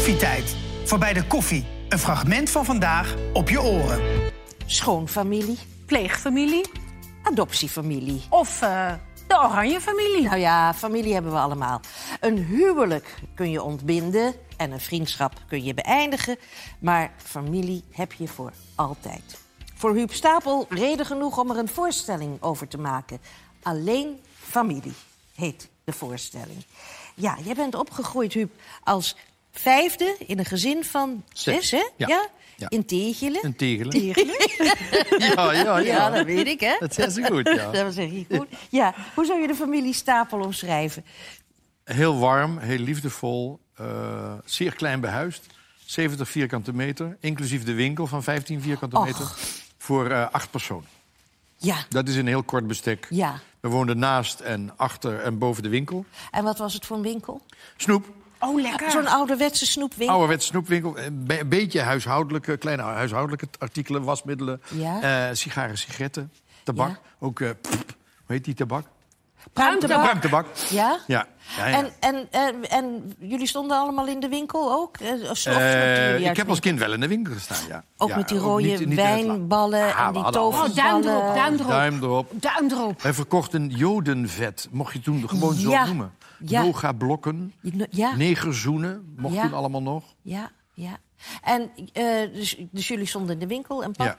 Koffietijd. Voorbij de koffie. Een fragment van vandaag op je oren. Schoonfamilie, Pleegfamilie adoptiefamilie. of eh, de oranje familie. Nou ja, familie hebben we allemaal. Een huwelijk kun je ontbinden en een vriendschap kun je beëindigen. Maar familie heb je voor altijd. Voor Huub Stapel reden genoeg om er een voorstelling over te maken. Alleen familie heet de voorstelling. Ja, jij bent opgegroeid, Huub, als vijfde in een gezin van Zes, zes, hè? ja. Ja. In Tegelen. Een tegelen. Tegelen. Ja, ja, Ja, dat weet ik, hè? Dat zegt ze goed, ja. Dat zeg je goed. Ja, hoe zou je de familie Stapel omschrijven? Heel warm, heel liefdevol, eh, zeer klein behuisd. 70 vierkante meter, inclusief de winkel van 15 vierkante Och. meter. Voor eh, acht personen. Ja, Dat is een heel kort bestek. ja. We woonden naast en achter en boven de winkel. En wat was het voor een winkel? Snoep, Oh, lekker. Zo'n ouderwetse snoepwinkel. ouderwets snoepwinkel. Een be- beetje huishoudelijke, kleine huishoudelijke artikelen, wasmiddelen. Ja. eh, sigaren, sigaretten, tabak. Ja. Ook, eh, pff, hoe heet die tabak? Pruimtabak. Ja? Ja. ja, ja. En, en, en, en jullie stonden allemaal in de winkel ook? Eh, Of, Eh, ik heb als kind wel in de winkel gestaan, ja. Ook Ja, met die rode niet- niet wijnballen Ah, en die alles. Oh, duim erop, toverballen. duim erop. Duim erop. Duim erop. Wij verkochten jodenvet, mocht je toen gewoon zo noemen. Ja. Yoga-blokken, Ja, negerzoenen, mocht Ja. toen allemaal nog. ja, ja. En eh, dus, dus jullie stonden in de winkel en pap? Ja.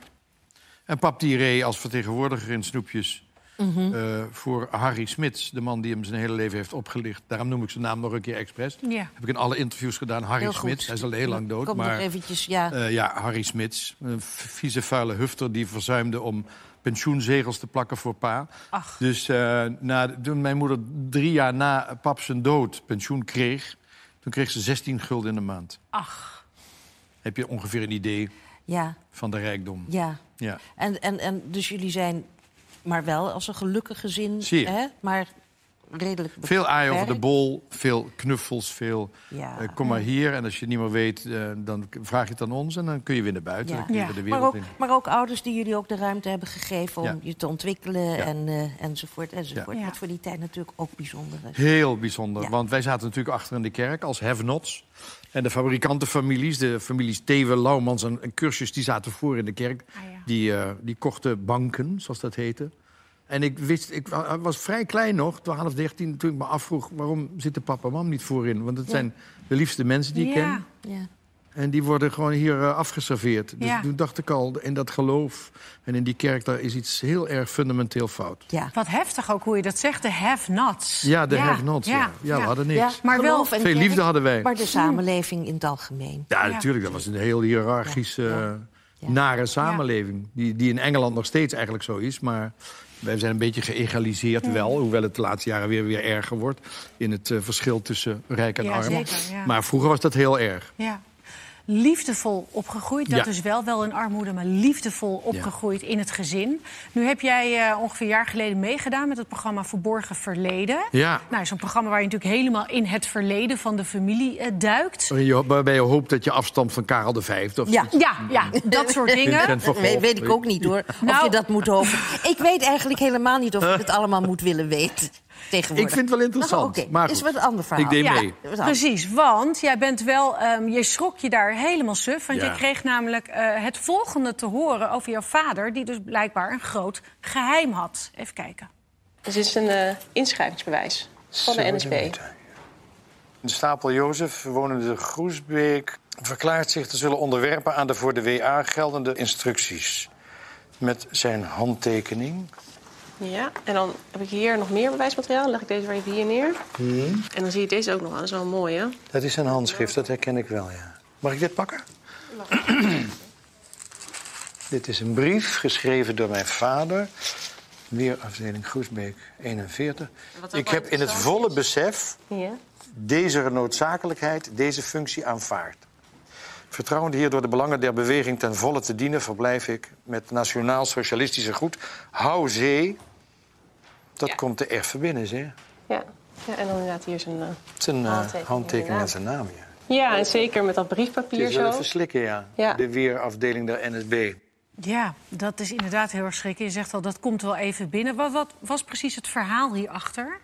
En pap die reed als vertegenwoordiger in snoepjes... Mhm. eh, voor Harry Smits, de man die hem zijn hele leven heeft opgelicht. Daarom noem ik zijn naam nog een keer expres. Ja. Heb ik in alle interviews gedaan. Harry. Smits, hij is al heel lang dood. Komt maar nog eventjes, ja. Eh, ja, Harry Smits. Een vieze, vuile hufter die verzuimde om pensioenzegels te plakken voor pa. Ach. Dus eh, na, toen mijn moeder drie jaar na pap zijn dood pensioen kreeg... toen kreeg ze 16 gulden in de maand. Ach. Heb je ongeveer een idee ja, van de rijkdom? ja. Ja. En, en, en dus jullie zijn, maar wel als een gelukkig gezin, hè? maar redelijk Veel aai over de bol, veel knuffels, veel... Ja. eh, kom maar hier en als je het niet meer weet, eh, dan vraag je het aan ons... en dan kun je weer naar buiten, Ja. dan kun je Ja. weer de Maar wereld ook, in. maar ook ouders die jullie ook de ruimte hebben gegeven om Ja. je te ontwikkelen Ja. en, eh, enzovoort. enzovoort. Ja. Wat voor die tijd natuurlijk ook bijzonder is. Heel bijzonder, Ja. want wij zaten natuurlijk achter in de kerk als have-nots. En de fabrikantenfamilies, de families Thewe, Laumans en, en Cursus... die zaten voor in de kerk. Ah, ja. die, eh, die kochten banken, zoals dat heette. En ik, wist, ik wa- was vrij klein nog, 12, 13, toen ik me afvroeg... waarom zitten papa en mam niet voorin? Want het Ja. zijn de liefste mensen die ik Ja. ken. Ja. En die worden gewoon hier eh, afgeserveerd. Dus Ja. toen dacht ik al, in dat geloof en in die kerk... daar is iets heel erg fundamenteel fout. Ja. Wat heftig ook hoe je dat zegt, de have-nots. Ja, de have-nots, ja. Ja, we hadden niks. Ja, Maar wel geloof Veel kerk, liefde hadden wij. Maar de samenleving in het algemeen. Ja, Ja. natuurlijk. Dat was een heel hiërarchische, Ja. Ja. nare samenleving. Die, die in Engeland nog steeds eigenlijk zo is. Maar wij zijn een beetje geëgaliseerd wel. Hoewel het de laatste jaren weer, weer erger wordt. In het eh, verschil tussen rijk en Ja, arm. zeker, ja. Maar vroeger was dat heel erg. Ja. Liefdevol opgegroeid, dat Ja. is wel wel in armoede, maar liefdevol opgegroeid in het gezin. Nu heb jij eh, ongeveer een jaar geleden meegedaan met het programma Verborgen Verleden. Ja. Nou, zo'n programma waar je natuurlijk helemaal in het verleden van de familie eh, duikt. Je- Waarbij je hoopt dat je afstamt van Karel V. Of Ja. Ja, ja, dat soort dingen. Dat weet, ik ook niet hoor, of Nou- je dat moet hopen. Ik weet eigenlijk helemaal niet of ik het allemaal moet willen weten tegenwoordig. Ik vind het wel interessant. Nou, oké, maar is wat een ander verhaal. Ik deed Ja, mee. Precies. Want jij bent wel, ehm, je schrok je daar helemaal suf. Want Ja. je kreeg namelijk eh, het volgende te horen over jouw vader, die dus blijkbaar een groot geheim had. Even kijken. Dus dit is een eh, inschrijvingsbewijs van de NSB. De stapel Jozef, wonende Groesbeek, verklaart zich te zullen onderwerpen aan de voor de WA geldende instructies. Met zijn handtekening. Ja, en dan heb ik hier nog meer bewijsmateriaal. Dan leg ik deze weer even hier neer. En dan zie je deze ook nog aan. Dat is wel mooi, hè? Dat is zijn handschrift, dat herken ik wel, ja. Mag ik dit pakken? dit is een brief geschreven door mijn vader. Weer afdeling Groesbeek 41. Wat ook Ik heb in het volle besef Ja. deze noodzakelijkheid, deze functie aanvaard. Vertrouwend hier door de belangen der beweging ten volle te dienen, verblijf ik met nationaal-socialistische groet. Hou zee. Dat Ja. komt er echt van binnen, zeg. Ja. ja, en dan inderdaad hier zijn... eh, Zijn uh, Handtekening, handtekening en zijn naam, ja. Ja, en zeker met dat Het briefpapier is wel zo. even slikken, ja. Ja. De weerafdeling der NSB. Ja, dat is inderdaad heel erg schrikken. Je zegt al, dat komt wel even binnen. Wat, wat was precies het verhaal hierachter?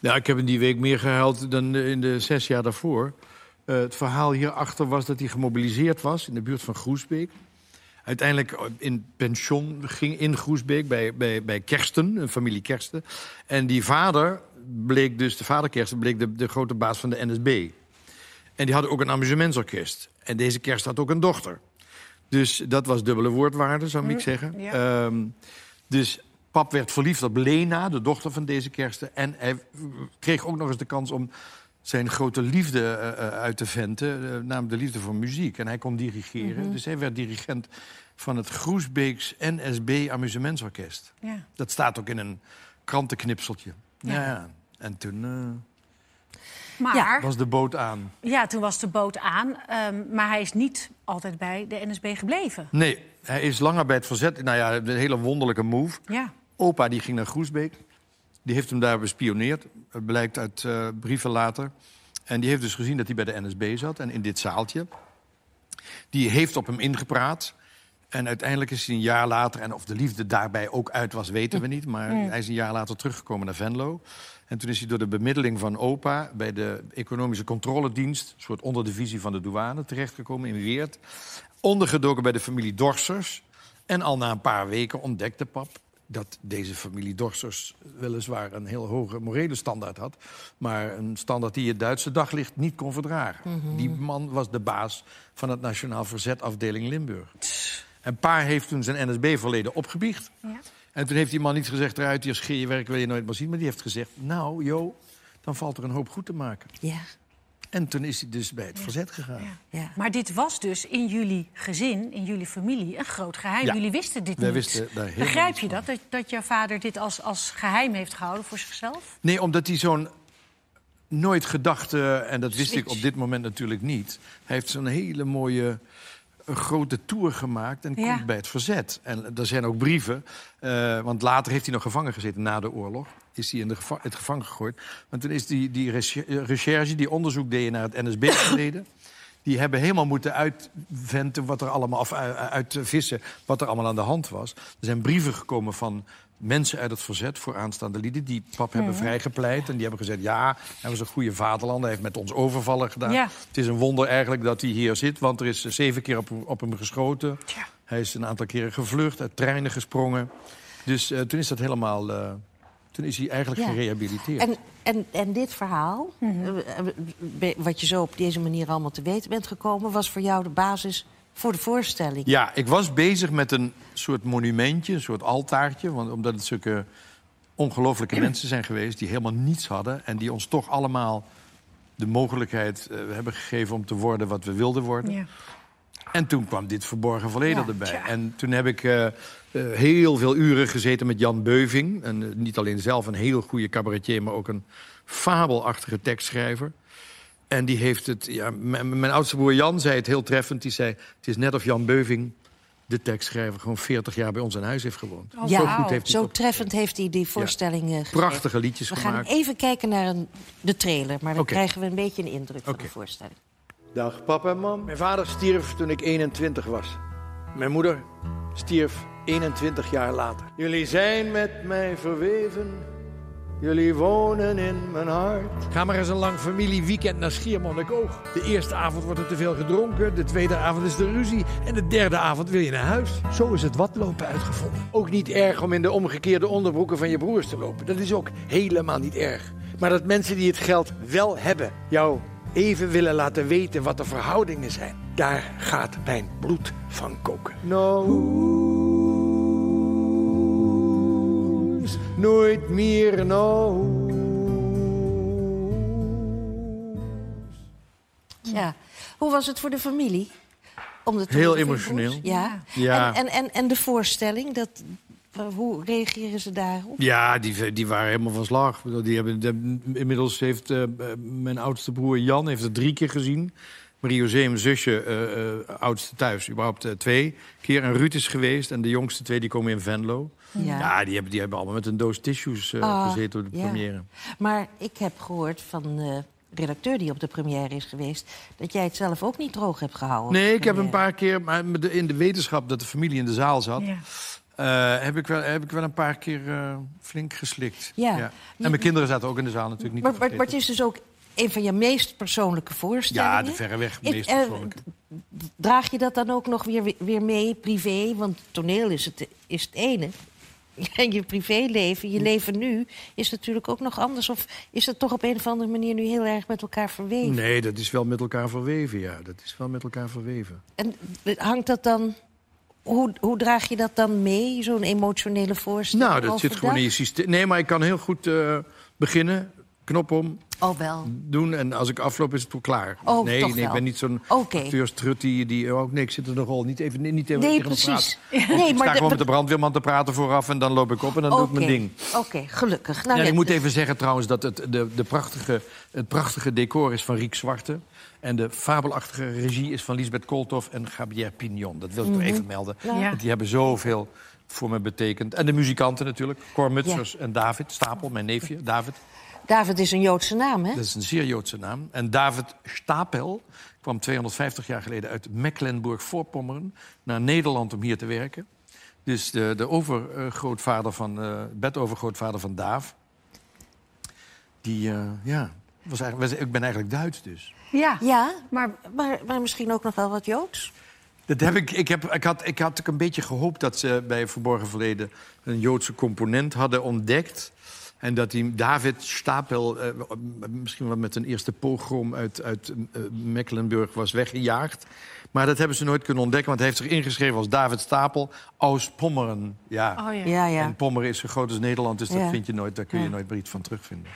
Nou, ik heb in die week meer gehuild dan in de zes jaar daarvoor. Eh, het verhaal hierachter was dat hij gemobiliseerd was in de buurt van Groesbeek. Uiteindelijk eh, in pension ging in Groesbeek bij, bij, bij Kersten, een familie Kersten. En die vader bleek dus, de vader Kersten, bleek de, de grote baas van de NSB. En die hadden ook een amusementsorkest. En deze kerst had ook een dochter. Dus dat was dubbele woordwaarde, zou ik zeggen. ja. Ehm, dus pap werd verliefd op Lena, de dochter van deze kersten. En hij kreeg ook nog eens de kans om zijn grote liefde eh, eh, uit te venten. eh, namelijk de liefde voor muziek. En hij kon dirigeren. Dus hij werd dirigent van het Groesbeeks NSB Amusementsorkest. Ja. Dat staat ook in een krantenknipseltje. Ja. Ja. En toen eh, Maar Ja. was de boot aan. Ja, toen was de boot aan. ehm, maar hij is niet altijd bij de NSB gebleven. Nee, hij is langer bij het verzet. Nou ja, een hele wonderlijke move. Ja. Opa die ging naar Groesbeek. Die heeft hem daar bespioneerd. Het blijkt uit eh, brieven later. En die heeft dus gezien dat hij bij de NSB zat. En in dit zaaltje. Die heeft op hem ingepraat. En uiteindelijk is hij een jaar later... en of de liefde daarbij ook uit was, weten we niet... maar hij is een jaar later teruggekomen naar Venlo. En toen is hij door de bemiddeling van opa... bij de Economische Controledienst... een soort onderdivisie van de douane, terechtgekomen in Weert. Ondergedoken bij de familie Dorsers. En al na een paar weken ontdekte pap dat deze familie Dorsers weliswaar een heel hoge morele standaard had... maar een standaard die het Duitse daglicht niet kon verdragen. Die man was de baas van het Nationaal Verzet afdeling Limburg. En pa heeft toen zijn NSB-verleden opgebiecht. Ja. En toen heeft die man niet gezegd, eruit, hier scheer je werk, wil je nooit meer zien. Maar die heeft gezegd, nou, joh, dan valt er een hoop goed te maken. Ja, En toen is hij dus bij het verzet gegaan. Ja. ja. Maar dit was dus in jullie gezin, in jullie familie, een groot geheim. Ja. Jullie wisten dit Wij niet. wisten daar helemaal Begrijp je dat? dat? Dat jouw vader dit als, als geheim heeft gehouden voor zichzelf? Nee, omdat hij zo'n nooit gedachte, en dat wist ik op dit moment natuurlijk niet. Hij heeft zo'n hele mooie een grote tour gemaakt en Ja. komt bij het verzet. En er zijn ook brieven, eh, want later heeft hij nog gevangen gezeten na de oorlog. Is hij in de geva- het gevangen gegooid. Want toen is die, die recher- recherche, die onderzoek deed naar het NSB-verleden... die hebben helemaal moeten uitventen wat er allemaal, of eh, uitvissen wat er allemaal aan de hand was. Er zijn brieven gekomen van mensen uit het verzet voor aanstaande lieden... die pap hebben vrijgepleit en die hebben gezegd... ja, hij was een goede vaderland, hij heeft met ons overvallen gedaan. Ja. Het is een wonder eigenlijk dat hij hier zit, want er is zeven keer op, op hem geschoten. Hij is een aantal keren gevlucht, uit treinen gesprongen. Dus eh, toen is dat helemaal... eh, toen is hij eigenlijk Ja. gerehabiliteerd. En, en, en dit verhaal, eh, eh, be- wat je zo op deze manier allemaal te weten bent gekomen... was voor jou de basis voor de voorstelling. Ja, ik was bezig met een soort monumentje, een soort altaartje. Want, omdat het zulke ongelooflijke mensen zijn geweest die helemaal niets hadden. En die ons toch allemaal de mogelijkheid eh, hebben gegeven om te worden wat we wilden worden. Ja. En toen kwam dit verborgen verleden Ja, erbij. tja. En toen heb ik eh, eh, heel veel uren gezeten met Jan Beuving. En, eh, niet alleen zelf een heel goede cabaretier, maar ook een fabelachtige tekstschrijver. En die heeft het. Ja, mijn, oudste broer Jan zei het heel treffend. Die zei: Het is net of Jan Beuving, de tekstschrijver, gewoon 40 jaar bij ons aan huis heeft gewoond. Oh, Ja, zo wauw. goed heeft hij Zo treffend heeft hij die voorstelling gegeven. Prachtige liedjes We gemaakt. gaan even kijken naar een, de trailer, maar dan krijgen we een beetje een indruk van de voorstelling. Dag papa en mam. Mijn vader stierf toen ik 21 was. Mijn moeder stierf 21 jaar later. Jullie zijn met mij verweven. Jullie wonen in mijn hart. Ga maar eens een lang familieweekend naar Schiermonnikoog. De eerste avond wordt er te veel gedronken, de tweede avond is er ruzie... en de derde avond wil je naar huis. Zo is het watlopen uitgevonden. Ook niet erg om in de omgekeerde onderbroeken van je broers te lopen. Dat is ook helemaal niet erg. Maar dat mensen die het geld wel hebben, jou even willen laten weten wat de verhoudingen zijn. Daar gaat mijn bloed van koken. Nooit, nooit meer nooit. Ja. Hoe was het voor de familie? Om de Heel emotioneel. Ja. Ja. En, en, en, en de voorstelling, dat, hoe reageren ze daarop? Ja, die, die waren helemaal van slag. Die hebben, de- inmiddels heeft eh, mijn oudste broer Jan heeft het drie keer gezien. Marie-José, mijn zusje, eh, eh, oudste thuis, überhaupt twee keer. En Ruud is geweest en de jongste twee die komen in Venlo. Ja. Ja, die, hebben, die hebben allemaal met een doos tissues eh, Ah, gezeten op de ja. première. Maar ik heb gehoord van de redacteur die op de première is geweest... dat jij het zelf ook niet droog hebt gehouden. Nee, ik heb een paar keer, maar in de wetenschap dat de familie in de zaal zat... Ja. Eh, heb, ik wel, heb ik wel een paar keer eh, flink geslikt. Ja. En mijn kinderen zaten ook in de zaal natuurlijk niet Maar, maar, maar het is dus ook een van je meest persoonlijke voorstellingen. Ja, de verreweg meest eh, persoonlijke. Draag je dat dan ook nog weer, weer mee, privé? Want toneel is het, is het ene. En je privéleven, je leven nu, is natuurlijk ook nog anders. Of is dat toch op een of andere manier nu heel erg met elkaar verweven? Nee, dat is wel met elkaar verweven, ja. Dat is wel met elkaar verweven. En hangt dat dan... Hoe, hoe draag je dat dan mee, zo'n emotionele voorstelling? Nou, dat zit gewoon in je systeem. Nee, maar ik kan heel goed eh, beginnen, knop om, Oh, wel. doen. En als ik afloop, is het wel klaar. Oh, nee, nee ik ben niet zo'n acteurstrut die, die... Oh, nee, ik zit er nogal niet even niet even Nee, precies. Nee, ik maar sta de- gewoon met de brandweerman te praten vooraf... en dan loop ik op en dan doe ik mijn ding. Oké, gelukkig. Nou, Ja, ik moet even zeggen trouwens dat het, de, de prachtige, het prachtige decor is van Riek Zwarte. En de fabelachtige regie is van Lisbeth Kooltoff en Gabriel Pignon. Dat wil ik toch even melden. Ja. Want die hebben zoveel voor me betekend. En de muzikanten natuurlijk. Cor Mutsers en David Stapel, mijn neefje, David. David is een Joodse naam, hè? Dat is een zeer Joodse naam. En David Stapel kwam 250 jaar geleden uit Mecklenburg-Voorpommeren... naar Nederland om hier te werken. Dus de, de overgrootvader van, eh bedovergrootvader van Daaf... die, eh, ja... Was eigenlijk, was- ik ben eigenlijk Duits dus. Ja, Ja, maar maar, maar misschien ook nog wel wat Joods. Dat heb ik, ik, heb, ik, had, ik had ook een beetje gehoopt dat ze bij Verborgen Verleden... een Joodse component hadden ontdekt. En dat die David Stapel eh, misschien wel met een eerste pogrom uit, uit eh, Mecklenburg was weggejaagd. Maar dat hebben ze nooit kunnen ontdekken, want hij heeft zich ingeschreven als David Stapel aus Pommeren. Ja. oh ja. Ja, ja. En Pommeren is zo groot als Nederland, dus dat vind je nooit, daar kun je Ja. nooit iets van terugvinden.